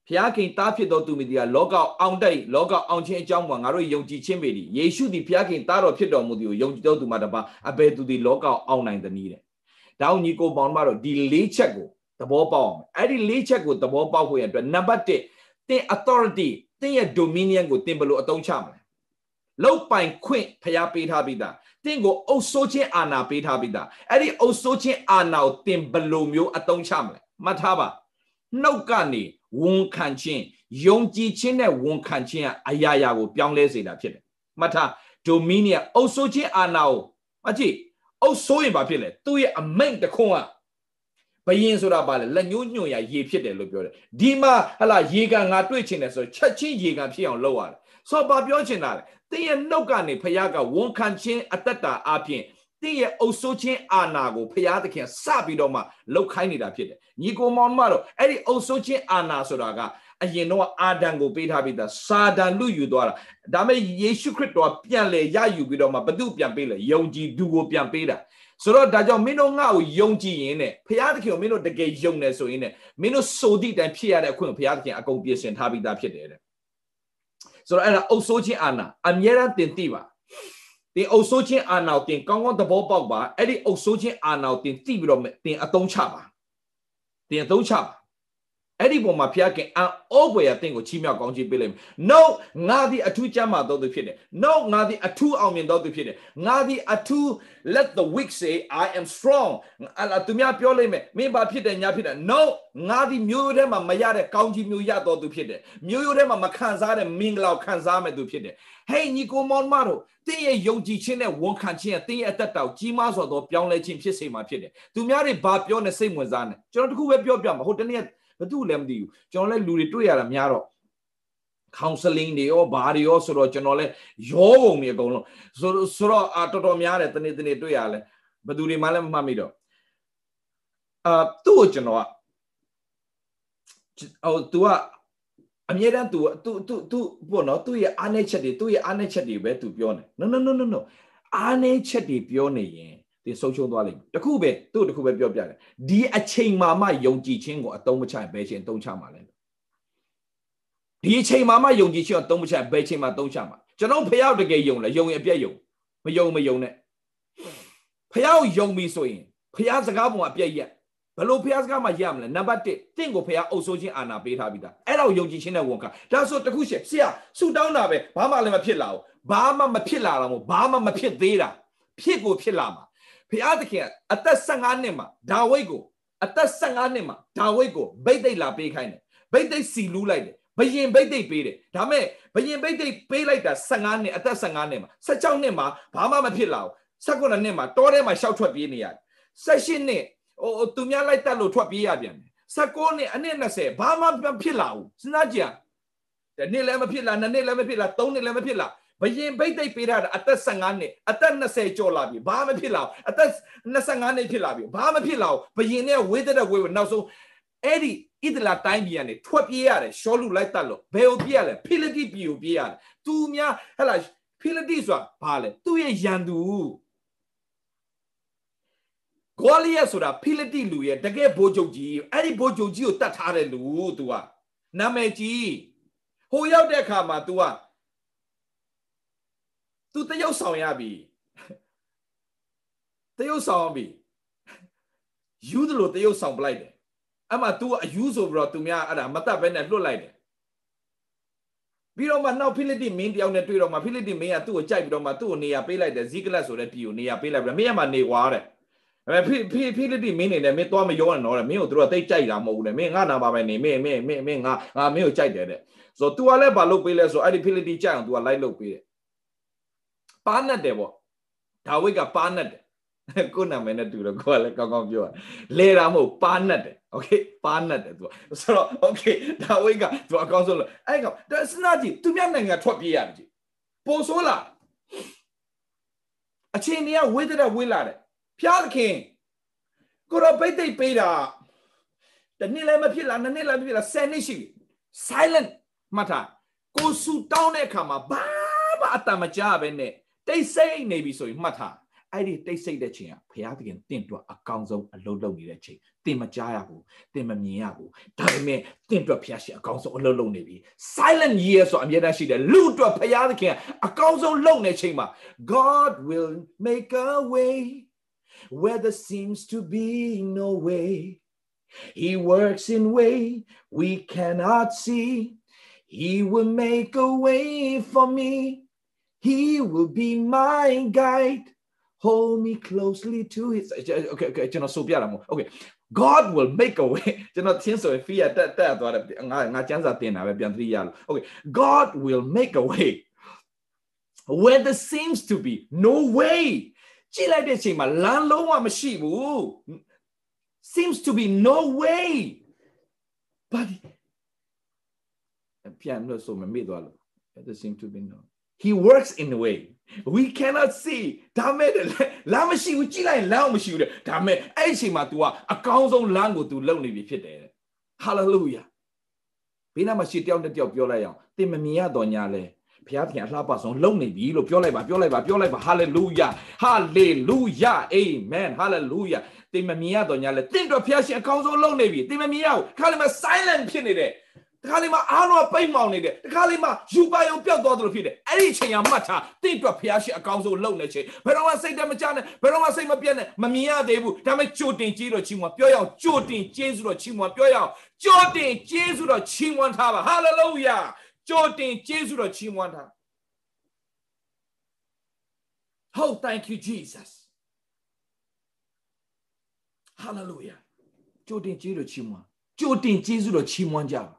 ဖျားခင်သားဖြစ်သောသူမိဒီကလောကအောင်တိုက်လောကအောင်ခြင်းအကြောင်းမှာငါတို့ယုံကြည်ခြင်းပေသည်ယေရှုသည်ဖျားခင်သားတော်ဖြစ်တော်မူသည်ကိုယုံကြည်သောသူမှတပါအဘယ်သူသည်လောကအောင်နိုင်သနည်းတဲ့။ဒါအောင်ညီကိုပေါင်းမတော့ဒီ၄ချက်ကိုသဘောပေါက်အောင်အဲ့ဒီ၄ချက်ကိုသဘောပေါက်ဖို့ရအတွက်နံပါတ်1သင် authority သင်ရဲ့ dominion ကိုသင်ဘယ်လိုအသုံးချမလဲ။လောက်ပိုင်ခွင့်ဖျားပေးထားပြီးသားတင့်ကိုအုပ်ဆိုးခြင်းအာဏာပေးထားပြီးသားအဲ့ဒီအုပ်ဆိုးခြင်းအာဏာကိုတင်ဘယ်လိုမျိုးအသုံးချမလဲမှတ်ထားပါနှုတ်ကနေ ဝန်ခံခြင်းယုံကြည်ခြင်းနဲ့ဝန်ခံခြင်းကအရာရာကိုပြောင်းလဲစေတာဖြစ်တယ်မှတ်ထား dominion အုပ်စိုးခြင်းအာဏာကိုမကြည့်အုပ်စိုးရင်ဘာဖြစ်လဲသူ့ရဲ့အမိန့်တခွန်းကဘယင်ဆိုတာဘာလဲလက်ညှိုးညွှန်ရရေဖြစ်တယ်လို့ပြောတယ်ဒီမှာဟလာရေကန်ငါတွေ့ချင်တယ်ဆိုချက်ချင်းရေကန်ဖြစ်အောင်လုပ်ရတယ်ဆိုတော့ဘာပြောချင်တာလဲတင်းရဲ့နှုတ်ကနေဖခင်ကဝန်ခံခြင်းအတ္တတာအပြင် တင်းရဲ့အုပ်စိုးခြင်းအာဏာကိုဖခင်သခင်စပြီးတော့မှလှုပ်ခိုင်းနေတာဖြစ်တယ်ညီကိုမောင်မတော့အဲ့ဒီအုပ်စိုးခြင်းအာဏာဆိုတာကအရင်တော့အာဒံကိုပေးထားပြီးသားစာဒန်လူယူသွားတာဒါပေမဲ့ယေရှုခရစ်တော်ပြန်လေရယူပြီးတော့မှဘသူပြန်ပေးလဲယုံကြည်သူကိုပြန်ပေးတာဆိုတော့ဒါကြောင့်မင်းတို့ငါ့ကိုယုံကြည်ရင်နဲ့ဘုရားသခင်ကိုမင်းတို့တကယ်ယုံနေဆိုရင်နဲ့မင်းတို့စိုးသည့်တိုင်ဖြစ်ရတဲ့အခွင့်ကိုဘုရားသခင်အကုန်ပြင်ဆင်ထားပြီးသားဖြစ်တယ်တဲ့ဆိုတော့အဲ့ဒါအုပ်ဆိုးခြင်းအာဏာအမြဲတမ်းတင်သိပါ တင်အုပ်ဆိုးခြင်းအာဏာကိုတင်ကောင်းကောင်းသဘောပေါက်ပါအဲ့ဒီအုပ်ဆိုးခြင်းအာဏာကိုတင်သိပြီးတော့တင်အသုံးချပါတင်အသုံးချပါ အဲ့ဒီပုံမှာဖျားခင်အံ့ဩဖွယ်ရတင့်ကိုချီးမြှောက်ကောင်းချီးပေးလိုက်မယ်။ No ငါသည်အထူးကျမ်းမာသောသူဖြစ်တယ်။ No ငါသည်အထူးအောင်မြင်သောသူဖြစ်တယ်။ငါသည်အထူး let the weak say I am strong အလားသူများပြောလိုက်မယ်မင်းဘာဖြစ်တယ်ညာဖြစ်တယ် No ငါသည်မျိုးရိုးထဲမှာမရတဲ့ကောင်းချီးမျိုးရသောသူဖြစ်တယ်။မျိုးရိုးထဲမှာမခံစားတဲ့မင်္ဂလာကိုခံစားမဲ့သူဖြစ်တယ်။ Hey ညီကိုမောင်မတို့တင်းရဲ့ယုံကြည်ခြင်းနဲ့ဝန်ခံခြင်းရဲ့တင်းရဲ့အသက်တာကိုကြီးမားစွာသောပြောင်းလဲခြင်းဖြစ်စေမှာဖြစ်တယ်။သူများတွေဘာပြောနေစိတ်ဝင်စားနေကျွန်တော်တခုပဲပြောပြမှာဟိုတနေ့ ဘသူလည်းမသိဘူးကျွန်တော်လည်းလူတွေတွေ့ရတာများတော့ counseling တွေရောဘာတွေရောဆိုတော့ကျွန်တော်လည်းရောပုံနေအကုန်လုံးဆိုဆိုတော့အာတော်တော်များတယ်တနေ့တနေ့တွေ့ရလဲဘသူတွေမှလည်းမမှတ်မိတော့အာသူ့ကိုကျွန်တော်ကဟို तू ကအမြဲတမ်း तू तू तू तू ပေါ့နော်သူ့ရဲ့အားနည်းချက်တွေသူ့ရဲ့အားနည်းချက်တွေပဲ तू ပြောနေ no no no no no အားနည်းချက်တွေပြောနေရင် သင်ဆုံးရှုံးသွားလိမ့်မယ်တခုပဲသူ့တခုပဲပြောပြတယ်ဒီအချိန်မှမှယုံကြည်ခြင်းကိုအတုံးမချရင်ဘယ်ချိန်တုံးချမှာလဲဒီအချိန်မှမှယုံကြည်ခြင်းကိုတုံးမချရင်ဘယ်ချိန်မှတုံးချမှာကျွန်တော်ဖះတကယ်ယုံလဲယုံရင်အပြည့်ယုံမယုံမယုံနဲ့ဖះကိုယုံပြီဆိုရင်ဖះစကားပုံအပြည့်ရက်ဘလို့ဖះစကားမှရမလဲနံပါတ်1တင့်ကိုဖះအုပ်ဆိုးခြင်းအာဏာပေးထားပြီးသားအဲ့တော့ယုံကြည်ခြင်းနဲ့ဝန်ခံဒါဆိုတခုရှေ့ဆရာဆူတောင်းတာပဲဘာမှလည်းမဖြစ်လာဘူးဘာမှမဖြစ်လာတော့ဘာမှမဖြစ်သေးတာဖြစ်ကိုဖြစ်လာမှာ ဖျားသခင်အသက်15နှစ်မှာဒါဝိဒ်ကိုအသက်15နှစ်မှာဒါဝိဒ်ကိုဗိတ်သိက်လာပေးခိုင်းတယ်ဗိတ်သိက်စီလူးလိုက်တယ်ဘယင်ဗိတ်သိက်ပေးတယ်ဒါမဲ့ဘယင်ဗိတ်သိက်ပေးလိုက်တာ15နှစ်အသက်15နှစ်မှာ16နှစ်မှာဘာမှမဖြစ်လာဘူး19နှစ်မှာတောထဲမှာရှောက်ထွက်ပြေးနေရတယ်18နှစ်ဟိုသူများလိုက်တက်လို့ထွက်ပြေးရပြန်တယ်19နှစ်အနှစ်20ဘာမှမဖြစ်လာဘူးစဉ်းစားကြည့်တနေ့လည်းမဖြစ်လာနှစ်နှစ်လည်းမဖြစ်လာသုံးနှစ်လည်းမဖြစ်လာ ဘယင်ဘိတ်သိက်ပေးတာအသက်15နှစ်အသက်20ကျော်လာပြီဘာမှဖြစ်လာဘူးအသက်25နှစ်ဖြစ်လာပြီဘာမှဖြစ်လာဘူးဘယင်နဲ့ဝေးတဲ့ဝေးနောက်ဆုံးအဲ့ဒီဣဒလာတိုင်းပြည်ကနေထွက်ပြေးရတယ်ရှောလူလိုက်တတ်လို့ဘယ်ကိုပြေးရလဲဖိလိတိပြည်ကိုပြေးရတယ်သူများဟဲ့လားဖိလိတိဆိုတာဘာလဲသူ့ရဲ့ရန်သူဂေါလိယဆိုတာဖိလိတိလူရဲ့တကယ်ဘိုးချုပ်ကြီးအဲ့ဒီဘိုးချုပ်ကြီးကိုတတ်ထားတဲ့လူ तू ကနာမည်ကြီးဟိုရောက်တဲ့အခါမှာ तू က तू တရုပ်ဆောင်ရပြီတရုပ်ဆောင်ပြီယူသလိုတရုပ်ဆောင်ပလိုက်တယ်အဲ့မှာ तू အယူဆိုပြီးတော့ तू များအဲ့ဒါမတတ်ဘဲနဲ့လွတ်လိုက်တယ်ပြီးတော့မှနောက်ဖိလိတိမင်းတယောက်နဲ့တွေ့တော့မှဖိလိတိမင်းကသူ့ကိုကြိုက်ပြီးတော့မှသူ့ကိုနေရာပေးလိုက်တယ်ဇီကလတ်ဆိုတဲ့ပြည်ကိုနေရာပေးလိုက်ပြီးမင်းကမှနေွားတဲ့အဲဖိဖိဖိလိတိမင်းနေတယ်မင်းသွားမရောနဲ့တော့တဲ့မင်းကိုသူတို့ကတိတ်ကြိုက်တာမဟုတ်ဘူးလေမင်းငါနာပါပဲနေမင်းမင်းမင်းမင်းငါငါမင်းကိုကြိုက်တယ်တဲ့ဆိုတော့ तू ကလည်းဘာလုပ်ပေးလဲဆိုအဲ့ဒီဖိလိတိကြိုက်အောင် तू ကလိုက်လုပ်ပေးတယ် ပါနတ်တယ်ပေါ့ဒါဝိဒ်ကပါနတ်တယ်ကိုနာမည်နဲ့တူတော့ကိုကလည်းကောင်းကောင်းပြောရလဲတာမဟုတ်ပါနတ်တယ်โอเคပါနတ်တယ်သူကဆိုတော့โอเคဒါဝိတ်ကသူအကောင်းဆုံးလို့အဲ့ကောင်ဒါစနာကြီးသူများနိုင်ငံထွက်ပြေးရတယ်ကြီးပိုဆိုးလားအချိန်ကြီးကဝိတ်တဲ့ဝိတ်လာတယ်ဖျားသခင်ကိုတော့ပိတ်သိပ်ပေးတာတနေ့လည်းမဖြစ်လားနှစ်နေ့လည်းမဖြစ်လား10နှစ်ရှိပြီ silent မှတ်ထားကိုဆူတောင်းတဲ့အခါမှာဘာမှအတမကြားပဲနဲ့ တိတ်ဆိတ်နေပြီဆိုရင်မှတ်ထားအဲ့ဒီတိတ်ဆိတ်တဲ့ချိန်ကဘုရားသခင်တင့်တွက်အကောင်းဆုံးအလုပ်လုပ်နေတဲ့ချိန်တင်မကြားရဘူးတင်မမြင်ရဘူးဒါပေမဲ့တင့်တွက်ဘုရားရှင်အကောင်းဆုံးအလုပ်လုပ်နေပြီ silent year ဆိုအမြဲတမ်းရှိတယ်လူအတွက်ဘုရားသခင်အကောင်းဆုံးလုပ်နေချိန်မှာ God will make a way where there seems to be no way he works in way we cannot see he will make a way for me he will be my guide hold me closely to his okay okay ကျွန်တော်ဆိုပြတာမဟုတ် okay God will make a way (laughs) ကျွန်တော်သင်ဆိုရင် fear တက်တက်သွားတယ်ငါငါကျမ်းစာသင်တာပဲပြန်သတိရလို့ okay God will make a way where there seems to be no way ကြည့်လိုက်တဲ့အချိန်မှာလမ်းလုံးဝမရှိဘူး seems to be no way but ပြန်လို့ဆိုမမေ့သွားလို့ there seems to be no he works in a way we cannot see ဒါမဲ့လမ်းမရှိဘူးကြည့်လိုက်လမ်းမရှိဘူးတဲ့ဒါမဲ့အဲ့ဒီအချိန်မှာ तू ကအကောင်းဆုံးလမ်းကို तू လုံနေပြီဖြစ်တယ်တဲ့ hallelujah ဘေးနားမှာရှိတယောက်တစ်ယောက်ပြောလိုက်အောင်သင်မမြင်ရတော့ညာလဲဘုရားသခင်အလှပဆုံးလုံနေပြီလို့ပြောလိုက်ပါပြောလိုက်ပါပြောလိုက်ပါ hallelujah hallelujah amen hallelujah သင်မမြင်ရတော့ညာလဲသင်တို့ဘုရားရှင်အကောင်းဆုံးလုံနေပြီသင်မမြင်ရဘူးခါလေးမှာ silent ဖြစ်နေတယ်တ ခါလေးမှာအားလုံးပိတ်မောင်နေတယ်တခါလေးမှာယူပါယုံပျောက်သွားသလိုဖြစ်တယ်အဲ့ဒီချိန်ကမှတ်ထားတင့်အတွက်ဖျားရှိအကောင်းဆုံးလုပ်နေချိန်ဘယ်တော့မှစိတ်တမချနဲ့ဘယ်တော့မှစိတ်မပြတ်နဲ့မမြင်ရသေးဘူးဒါပေမဲ့ကြိုတင်ကြီးတော့ချီးမွမ်းပြောရအောင်ကြိုတင်ကျေးဇူးတော်ချီးမွမ်းပြောရအောင်ကြိုတင်ကျေးဇူးတော်ချီးမွမ်းထားပါဟာလေလုယာကြိုတင်ကျေးဇူးတော်ချီးမွမ်းထား Oh thank you Jesus Hallelujah ကြိုတင်ကျေးဇူးတော်ချီးမွမ်းကြိုတင်ကျေးဇူးတော်ချီးမွမ်းကြပါ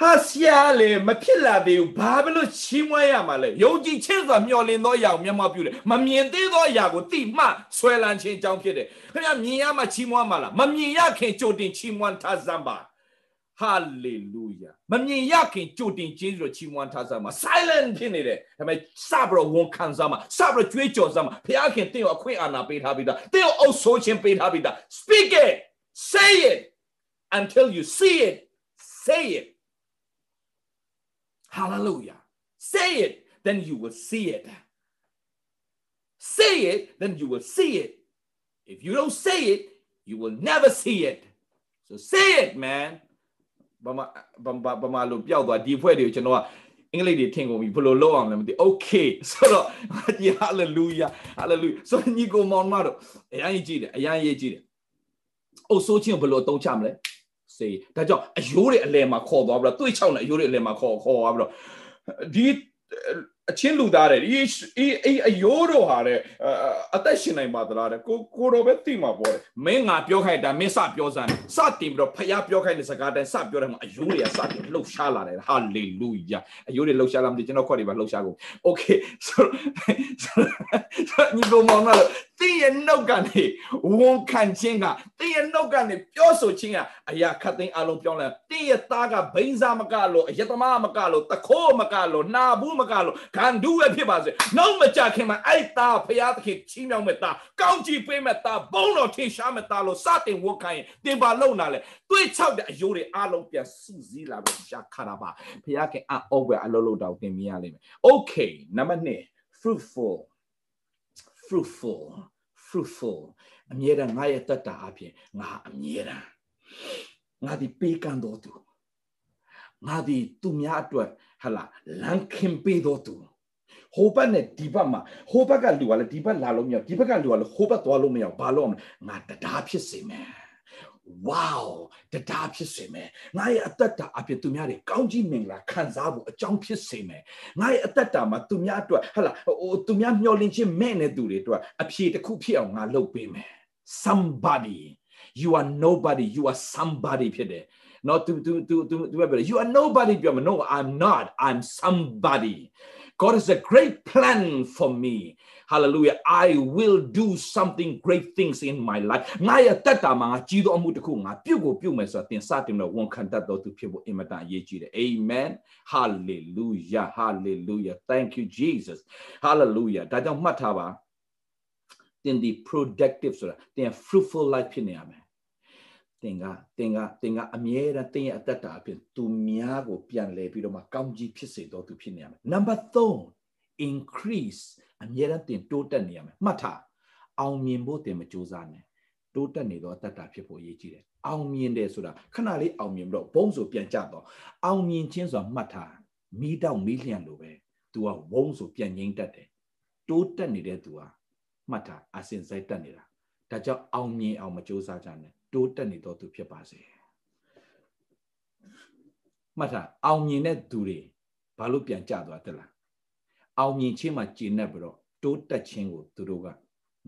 ဟာဆရာလေမဖြစ်လာသေးဘူးဘာဖြစ်လို့ချီးမွမ်းရမှာလဲယုံကြည်ခြင်းဆိုတာမျှော်လင့်သောအရာကိုမျက်မှောက်ပြုတယ်မမြင်သေးသောအရာကိုတိမှဆွဲလန်းခြင်းအကြောင်းဖြစ်တယ်ခင်ဗျမြင်ရမှချီးမွမ်းမှာလားမမြင်ရခင်ကြိုတင်ချီးမွမ်းထားစမ်းပါဟာလေလုယာမမြင်ရခင်ကြိုတင်ကျေးဇူးတော်ချီးမွမ်းထားစမ်းပါ silent ဖြစ်နေတယ်ဒါပေမဲ့စဘရဝန်ခံစမ်းပါစဘရကြွေးကြော်စမ်းပါဘုရားခင်တင့်ကိုအခွင့်အာဏာပေးထားပြီးသားတင့်ကိုအုပ်ဆိုးခြင်းပေးထားပြီးသား speak it say it until you see it say it Hallelujah. Say it, then you will see it. Say it, then you will see it. If you don't say it, you will never see it. So say it, man. ဘာမဘာဘာမလို့ပြောက်သွားဒီဖွဲ့တွေကိုကျွန်တော်ကအင်္ဂလိပ်တွေထင်ကုန်ပြီဘယ်လိုလုပ်အောင်လဲမသိ (laughs) Okay ဆိုတော့ဒီ (laughs) hallelujah hallelujah ဆိုညီကိုမောင်မတို့အရင်ကြီးကြည့်တယ်အရင်ရေးကြည့်တယ်အုပ်ဆိုးချင်းဘယ်လိုအသုံးချမလဲ စေဒါကြောင့်အယိုးတွေအလဲမှာခေါ်သွားပြီးတော့တွေးချောင်းနဲ့အယိုးတွေအလဲမှာခေါ်ခေါ်သွားပြီးတော့ဒီ အချင်းလူသားတဲ့ဒီအေးအေးအယိုးတော့ဟာတဲ့အသက်ရှင်နိုင်ပါသလားတဲ့ကိုကိုတော့ပဲသိမှာပေါ့တဲ့မင်းငါပြောခိုင်းတာမင်းစပြောစမ်းစတင်ပြီးတော့ဖယားပြောခိုင်းတဲ့စကားတိုင်းစပြောတယ်မှာအယိုးတွေကစတင်လှုပ်ရှားလာတယ်ဟာလေလုယာအယိုးတွေလှုပ်ရှားလာမှဒီကျွန်တော်ခွက်တွေပါလှုပ်ရှားကုန်โอเคဆိုတော့ညီကောင်မောင်တို့တင်းရဲ့နှုတ်ကနေဝန်ခံခြင်းကတင်းရဲ့နှုတ်ကနေပြောဆိုခြင်းကအရာခတ်သိမ်းအလုံးပြောင်းလဲတင်းရဲ့သားကဘိန်းစားမကလို့အယတမမကလို့တခိုးမကလို့နာဘူးမကလို့ ဂန္ဓုပဲဖြစ်ပါစေနှုတ်မကြခင်မှာအဲ့သားဖရာသခင်ချီးမြှောက်မဲ့သားကောင်းချီးပေးမဲ့သားဘုန်းတော်ထင်ရှားမဲ့သားလို့စတင်ဝန်ခံရင်တင်ပါလုံနာလဲတွေးချောက်တဲ့အယိုးတွေအလုံးပြန်စုစည်းလာပြီးရှာခါတာပါဖရာခင်အော့ဘွယ်အလုံးလုံးတောင်တင်မြင်ရလိမ့်မယ် okay number 2 fruitful fruitful fruitful အမြဲတမ်းငါရဲ့တက်တာအပြင်ငါအမြဲတမ်းငါဒီပေးကမ်းတော်သူငါဒီသူများအတွက် ဟလာလန်ခင်ပေးတော်သူဟိုဘက်နဲ့ဒီဘက်မှာဟိုဘက်ကလူကလည်းဒီဘက်လာလို့မရဒီဘက်ကလူကလည်းဟိုဘက်သွားလို့မရဘာလို့ငါတရားဖြစ်စေမယ် wow တရားဖြစ်စေမယ်ငါရဲ့အသက်တာအဖြစ်သူများတွေကောင်းကြီးမင်္ဂလာခံစားဖို့အကြောင်းဖြစ်စေမယ်ငါရဲ့အသက်တာမှာသူများအတွက်ဟလာဟိုသူများမျှော်လင့်ခြင်းမဲ့နေသူတွေအတွက်အဖြေတစ်ခုဖြစ်အောင်ငါလုပ်ပေးမယ် somebody you are nobody you are somebody ဖြစ်တယ် not to to to to to you are nobody ပြောမှာ no i'm not i'm somebody God has a great plan for me hallelujah i will do something great things in my life ငါရဲ့တက်တာမှာငါကြီးသောအမှုတစ်ခုငါပြုတ်ကိုပြုတ်မယ်ဆိုတာသင်စတင်တော့ဝန်ခံတတ်တော်သူဖြစ်ဖို့အင်မတန်အရေးကြီးတယ် amen hallelujah hallelujah thank you jesus hallelujah ဒါကြောင့်မှတ်ထားပါသင်ဒီ productive ဆိုတာသင် fruitful life ဖြစ်နေရမယ် သင်ကသင်ကသင်ကအမြဲတမ်းသင်ရဲ့အသက်တာအဖြစ်သူများကိုပြန်လဲပြီးတော့မှကောင်းကြီးဖြစ်စေတော်သူဖြစ်နေရမယ် number 3 increase အမြဲတမ်းသင်တိုးတက်နေရမယ်မှတ်ထားအောင်မြင်ဖို့သင်မကြိုးစားနဲ့တိုးတက်နေတော့အသက်တာဖြစ်ဖို့အရေးကြီးတယ်အောင်မြင်တယ်ဆိုတာခဏလေးအောင်မြင်ပြီးတော့ဘုံဆိုပြန်ကြတော့အောင်မြင်ခြင်းဆိုတာမှတ်ထားမီးတောက်မီးလျံလိုပဲ तू ကဝုံဆိုပြန်ငိမ့်တတ်တယ်တိုးတက်နေတဲ့ तू ကမှတ်ထားအစင်စိုက်တက်နေတာဒါကြောင့်အောင်မြင်အောင်မကြိုးစားကြနဲ့ တိုးတက်နေတော့သူဖြစ်ပါစေမှတ်ထားအောင်မြင်တဲ့သူတွေဘာလို့ပြန်ကြသွားတက်လားအောင်မြင်ခြင်းမှာကျင့်နေပြီးတော့တိုးတက်ခြင်းကိုသူတို့က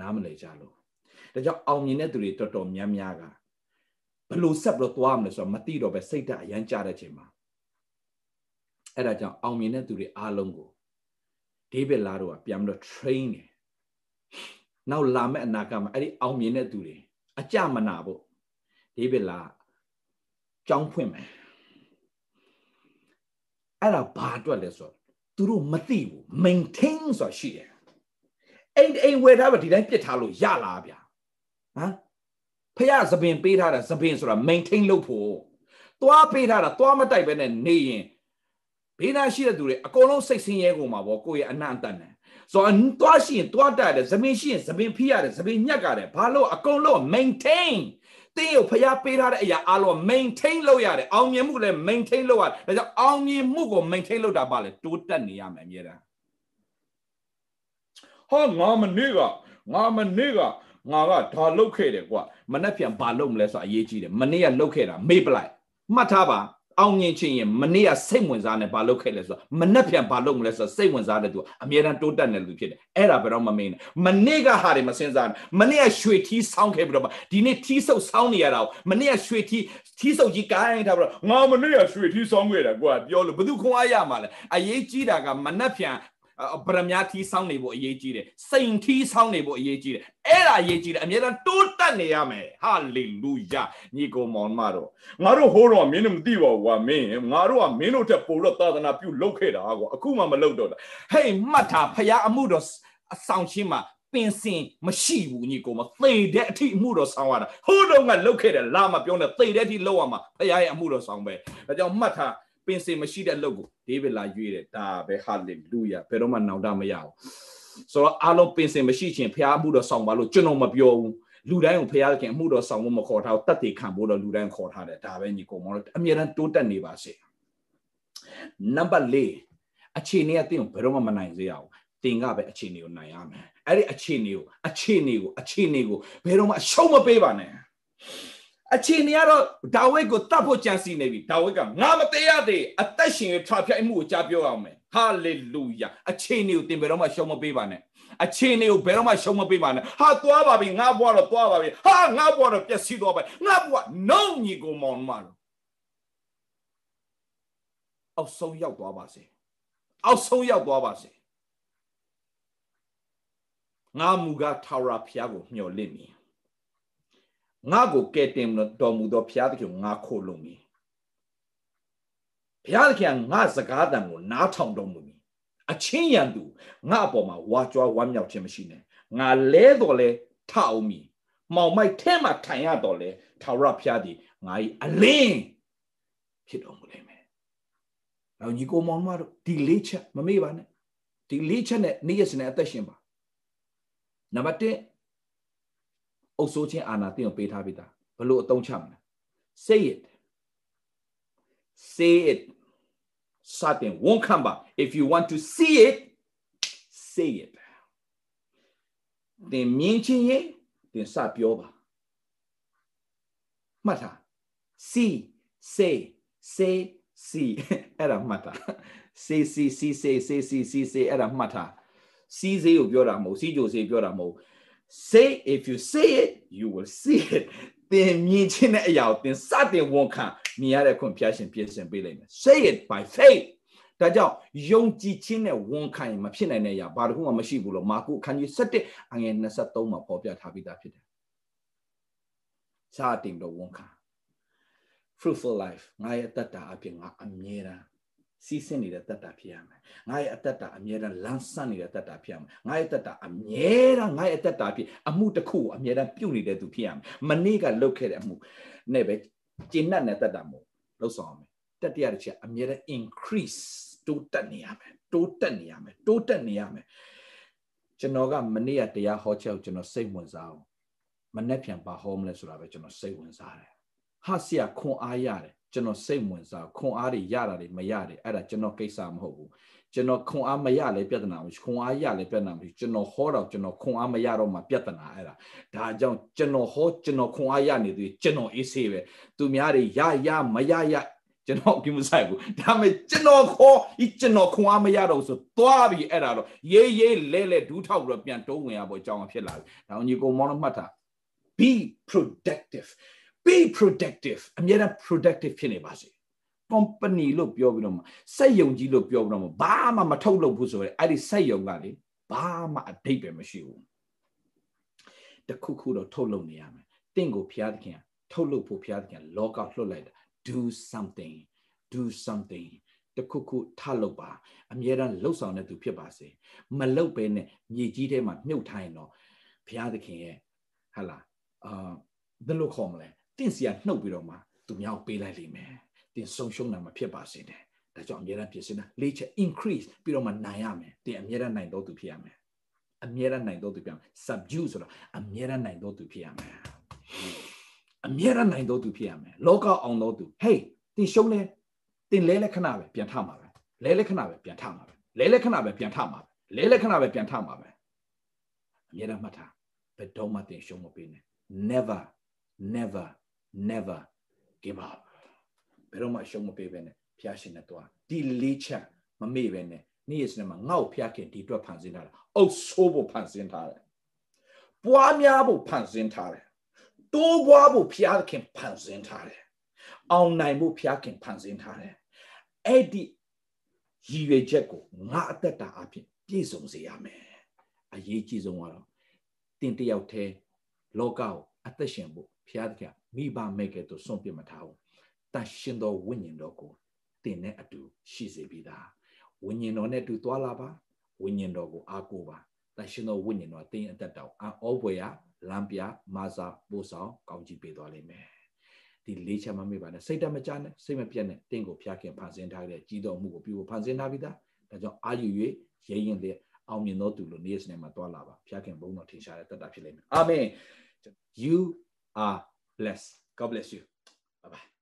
နားမလည်ကြလို့ဒါကြောင့်အောင်မြင်တဲ့သူတွေတော်တော်များများကဘလို့ဆက်ပြီးတော့သွားမလဲဆိုတော့မသိတော့ပဲစိတ်ဓာတ်အရန်ကြတဲ့ချိန်မှာအဲ့ဒါကြောင့်အောင်မြင်တဲ့သူတွေအားလုံးကိုဒေးဗစ်လာတော့ပြန်ပြီးတော့ train တယ်နောက်လာမယ့်အနာဂတ်မှာအဲ့ဒီအောင်မြင်တဲ့သူတွေအကြမနာဖို့ ဒေးဗစ်လာကြောင်းဖွင့်မယ်အဲ့ဒါဘာအတွက်လဲဆိုတော့သူတို့မသိဘူး maintain ဆိုတာရှိတယ်အိမ်အိမ်ဝယ်ထားပဲဒီတိုင်းပြစ်ထားလို့ရလားဗျာဟမ်ဖះသပင်ပေးထားတာသပင်ဆိုတာ maintain လုပ်ဖို့သွားပေးထားတာသွားမတိုက်ပဲနဲ့နေရင်ဘေးနာရှိတဲ့သူတွေအကုန်လုံးစိတ်ဆင်းရဲကုန်မှာပေါ့ကိုယ့်ရဲ့အနံ့အတန်နဲ့ဆိုတော့သွားရှိရင်သွားတိုက်တယ်သပင်ရှိရင်သပင်ဖိရတယ်သပင်ညက်ရတယ်ဘာလို့အကုန်လုံး maintain တ င်းကိုဖျားပေးထားတဲ့အရာအားလုံး maintain လုပ်ရတယ်အောင်မြင်မှုလည်း maintain လုပ်ရတယ်ဒါကြောင့်အောင်မြင်မှုကို maintain လုပ်တာပါလေတိုးတက်နေရမယ်အမြဲတမ်းဟောငါမနေ့ကငါမနေ့ကငါကဒါလုတ်ခဲ့တယ်ကွာမနှက်ပြန်ဘာလုတ်မလဲဆိုအရေးကြီးတယ်မနေ့ကလုတ်ခဲ့တာမေ့ပလိုက်မှတ်ထားပါ အောင်မြင်ခြင်းရင်မနေ့ကစိတ်ဝင်စားနေဘာလုပ်ခဲ့လဲဆိုတော့မနှက်ပြန်ဘာလုပ်မလဲဆိုတော့စိတ်ဝင်စားတဲ့သူအမြဲတမ်းတိုးတက်နေလူဖြစ်တယ်အဲ့ဒါဘယ်တော့မမင်းနဲ့မနေ့ကဟာတွေမစင်စားမနေ့ကရွှေထီးဆောင်းခဲ့ပြီးတော့ဒီနေ့ထီးဆုပ်ဆောင်းနေရတာမနေ့ကရွှေထီးထီးဆုပ်ကြီးကိုင်းထားပြီးတော့ငါမနေ့ကရွှေထီးဆောင်းခဲ့တာကွာပြောလို့ဘယ်သူခွန်အားရမှာလဲအရေးကြီးတာကမနှက်ပြန် ဗရမ ्या ထီးဆောင်းနေဖို့အရေးကြီးတယ်စိန်ထီးဆောင်းနေဖို့အရေးကြီးတယ်အဲ့ဒါအရေးကြီးတယ်အမြဲတမ်းတိုးတက်နေရမယ်ဟာလေလုယာညီကောင်မောင်မတော်ငါတို့ဟိုးတော့မင်းတို့မသိပါဘူးကွာမင်းငါတို့ကမင်းတို့တက်ပို့တော့သာသနာပြုလုပ်ခဲ့တာကွာအခုမှမလုပ်တော့တာဟေးမှတ်ထားဖရာအမှုတော်အဆောင်ချင်းမှာပင်စင်မရှိဘူးညီကောင်မသေတဲ့အထိအမှုတော်ဆောင်ရတာဟိုးတော့ကလုပ်ခဲ့တယ်လာမပြောနဲ့သေတဲ့အထိလုပ်ရမှာဖရာရဲ့အမှုတော်ဆောင်ပဲဒါကြောင့်မှတ်ထား ပင်စင်မရှိတဲ့အလုပ်ကိုဒေးဗစ်လာရွေးတယ်ဒါပဲဟာလေလုယာဘယ်တော့မှနောင်တမရဘူးဆိုတော့အားလုံးပင်စင်မရှိခြင်းဖျားမှုတော့ဆောင်ပါလို့ကျွန်တော်မပြောဘူးလူတိုင်းကိုဖျားခင်အမှုတော်ဆောင်ဖို့မခေါ်ထားဘူးတတ်တည်ခံဖို့တော့လူတိုင်းခေါ်ထားတယ်ဒါပဲညီကောင်မောအမြဲတမ်းတိုးတက်နေပါစေနံပါတ်၄အခြေအနေကတင်းကိုဘယ်တော့မှမနိုင်စေရဘူးတင်ကပဲအခြေအနေကိုနိုင်ရမယ်အဲ့ဒီအခြေအနေကိုအခြေအနေကိုအခြေအနေကိုဘယ်တော့မှအရှုံးမပေးပါနဲ့ အခြေအနေကတော့ဒါဝိဒ်ကိုတတ်ဖို့ကြံစီနေပြီဒါဝိဒ်ကငါမသေးရသေးအသက်ရှင်ထွာဖြတ်မှုကိုကြားပြောအောင်မယ်ဟာလေလုယာအခြေအနေကိုသင်ဘယ်တော့မှရှုံးမပေးပါနဲ့အခြေအနေကိုဘယ်တော့မှရှုံးမပေးပါနဲ့ဟာသွားပါပြီငါဘွားတော့သွားပါပြီဟာငါဘွားတော့ပျက်စီးသွားပါငါဘွားနှုံညီကိုမောင်မလို့အောက်ဆုံးရောက်သွားပါစေအောက်ဆုံးရောက်သွားပါစေငါမူကထာဝရဘုရားကိုမျှော်လင့်မည် ငါကိုကဲတင်တော်မူသောဘုရားသခင်ငါခိုလုံမည်ဘုရားသခင်ငါစကားတန်ကိုနားထောင်တော်မူမည်အချင်းရန်သူငါအပေါ်မှာဝါကြွားဝမ်းမြောက်ခြင်းမရှိနဲ့ငါလဲတော်လဲထအောင်မည်မောင်မိုက်ထဲမှာထိုင်ရတော်လဲထာဝရဘုရားသည်ငါ၏အလင်းဖြစ်တော်မူလိမ့်မယ်။နောက်ညီကိုမောင်မတို့ဒီလေးချက်မမေ့ပါနဲ့ဒီလေးချက်နဲ့နေ့ရက်စနေအသက်ရှင်ပါ။နံပါတ်1 အုပ်စိုးခြင်းအာဏာတင့်ကိုပေးထားပြီးသားဘလို့အသုံးချမလဲ say it say it စတင်ဝန်ခံပါ if you want to see it say it သင်မြင်ချင်းရင်သင်စပြောပါမှတ်ထား see say say see အဲ့ဒါမှတ်ထား say see see say say see see say အဲ့ဒါမှတ်ထား see စေးကိုပြောတာမဟုတ် see ကြိုစေးပြောတာမဟုတ် say if you say it you will see it သင်မြင်ချင်းတဲ့အရာကိုသင်စတင်ဝန်ခံမြင်ရတဲ့ခွင့်ဖျားရှင်ပြင်ဆင်ပေးလိုက်မယ် say it by faith ဒါကြောင့်ယုံကြည်ခြင်းနဲ့ဝန်ခံရင်မဖြစ်နိုင်တဲ့အရာဘာတစ်ခုမှမရှိဘူးလို့မာကုအခန်းကြီး7အငယ်23မှာပေါ်ပြထားပြီးသားဖြစ်တယ်။စတင်တော့ဝန်ခံ fruitful life ငါရဲ့အတ္တအပြင်ငါအမြဲတမ်း စီးဆင်းနေတဲ့တတ်တာဖြစ်ရမယ်ငါရဲ့အတ္တအမြဲတမ်းလမ်းဆန့်နေတဲ့တတ်တာဖြစ်ရမယ်ငါရဲ့တတ်တာအမြဲတမ်းငါရဲ့အတ္တဖြစ်အမှုတစ်ခုကိုအမြဲတမ်းပြုတ်နေတဲ့သူဖြစ်ရမယ်မနေ့ကလုပ်ခဲ့တဲ့အမှုနဲ့ပဲကျင့်တဲ့တတ်တာမို့လှုပ်ဆောင်ရမယ်တတိယတစ်ချက်အမြဲတမ်း increase တိုးတက်နေရမယ်တိုးတက်နေရမယ်တိုးတက်နေရမယ်ကျွန်တော်ကမနေ့ကတရားဟောချက်ကိုကျွန်တော်စိတ်ဝင်စားအောင်မနေ့ပြန်ပါဟောမလဲဆိုတာပဲကျွန်တော်စိတ်ဝင်စားတယ်ဟာဆရာခွန်အားရတယ် ကျွန်တော်စိတ်ဝင်စားခွန်အားတွေရတာတွေမရတယ်အဲ့ဒါကျွန်တော်ကိစ္စမဟုတ်ဘူးကျွန်တော်ခွန်အားမရလဲပြဿနာမရှိခွန်အားရလဲပြဿနာမရှိကျွန်တော်ဟောတော့ကျွန်တော်ခွန်အားမရတော့မှပြဿနာအဲ့ဒါဒါကြောင့်ကျွန်တော်ဟောကျွန်တော်ခွန်အားရနေသေးကျွန်တော်အေးဆေးပဲသူများတွေရရမရရကျွန်တော်ကိမဆိုင်ဘူးဒါပေမဲ့ကျွန်တော်ခေါ်ဒီကျွန်တော်ခွန်အားမရတော့ဆိုသွားပြီအဲ့ဒါတော့ရေးရေးလဲလဲဒူးထောက်ပြီးတော့ပြန်တုံးဝင်ရဖို့အကြောင်းဖြစ်လာပြီဒါအောင်ညီကိုမောင်မှတ်တာ be productive be productive အများအား productive ဖြစ်နေပါစေ company လို့ပြောပြီးတော့မှစက်ယုံကြီးလို့ပြောပြီးတော့မှဘာမှမထုတ်လုပ်ဘူးဆိုရင်အဲ့ဒီစက်ယုံကလေဘာမှအတိတ်ပဲမရှိဘူးတခုခုတော့ထုတ်လုပ်နေရမယ်တင့်ကိုဖျားသခင်ထုတ်လုပ်ဖို့ဖျားသခင်လောကလွှတ်လိုက်တာ do something do something တခုခုထလုပ်ပါအမြဲတမ်းလှုပ်ဆောင်တဲ့သူဖြစ်ပါစေမလှုပ်ပဲနဲ့မြေကြီးထဲမှာမြုပ်ထားရင်တော့ဘုရားသခင်ရဲ့ဟာလာအာဘယ်လိုခေါ်မလဲ တင့်စီကနှုတ်ပြီးတော့မှသူများကိုပေးလိုက်လိမ့်မယ်တင်ဆုံးရှုံးတာမဖြစ်ပါစေနဲ့ဒါကြောင့်အမြဲတမ်းပြင်ဆင်တာလေးချက် increase ပြီးတော့မှနိုင်ရမယ်တင်အမြဲတမ်းနိုင်တော့သူဖြစ်ရမယ်အမြဲတမ်းနိုင်တော့သူဖြစ်ရမယ် subdue ဆိုတော့အမြဲတမ်းနိုင်တော့သူဖြစ်ရမယ်အမြဲတမ်းနိုင်တော့သူဖြစ်ရမယ်လောကအောင်တော့သူ hey တင်ရှုံးလဲတင်လဲလဲခဏပဲပြန်ထမှာပဲလဲလဲခဏပဲပြန်ထမှာပဲလဲလဲခဏပဲပြန်ထမှာပဲလဲလဲခဏပဲပြန်ထမှာပဲအမြဲတမ်းမှတ်ထားဘယ်တော့မှတင်ရှုံးမပေးနဲ့ never never never give up ဘယ်တော့မှရှုံးမပေးပဲနဲ့ဖျားရှင်နဲ့တွားဒီလေးချက်မမေ့ပဲနဲ့နေ့ရက်စနေမှာငေါ့ဖျားခင်ဒီအတွက်ဖန်ဆင်းထားတာအုပ်ဆိုးဖို့ဖန်ဆင်းထားတယ်ပွားများဖို့ဖန်ဆင်းထားတယ်တိုးပွားဖို့ဖျားခင်ဖန်ဆင်းထားတယ်အောင်နိုင်ဖို့ဖျားခင်ဖန်ဆင်းထားတယ်အဲ့ဒီရည်ရွယ်ချက်ကိုငါအသက်တာအဖြစ်ပြည့်စုံစေရမယ်အရေးကြီးဆုံးကတော့တင်တယောက်တည်းလောကကိုအသက်ရှင်ဖို့ဖျားသခင် မိဘမဲ့ကဲ့သို့စွန့်ပစ်မထားဘူးတန်ရှင်သောဝိညာဉ်တော်ကိုတင်နဲ့အတူရှိစေပြီးသားဝိညာဉ်တော်နဲ့အတူသွားလာပါဝိညာဉ်တော်ကိုအားကိုးပါတန်ရှင်သောဝိညာဉ်တော်တင်းအသက်တော်အောဘွေရလမ်းပြမာစာပို့ဆောင်ကောင်းကြီးပေးသွားလိမ့်မယ်ဒီလေးချက်မမေ့ပါနဲ့စိတ်တမကြနဲ့စိတ်မပြတ်နဲ့တင့်ကိုဖျားခင်ဖန်ဆင်းထားတဲ့ကြီးတော်မှုကိုပြုဖို့ဖန်ဆင်းထားပြီးသားဒါကြောင့်အာယူ၍ရဲရင်တဲ့အောင်မြင်သောသူလို့နေ့စဉ်မှာတွာလာပါဖျားခင်ဘုန်းတော်ထင်ရှားတဲ့တတ်တာဖြစ်လိမ့်မယ်အာမင် you are blessed god bless you. Bye bye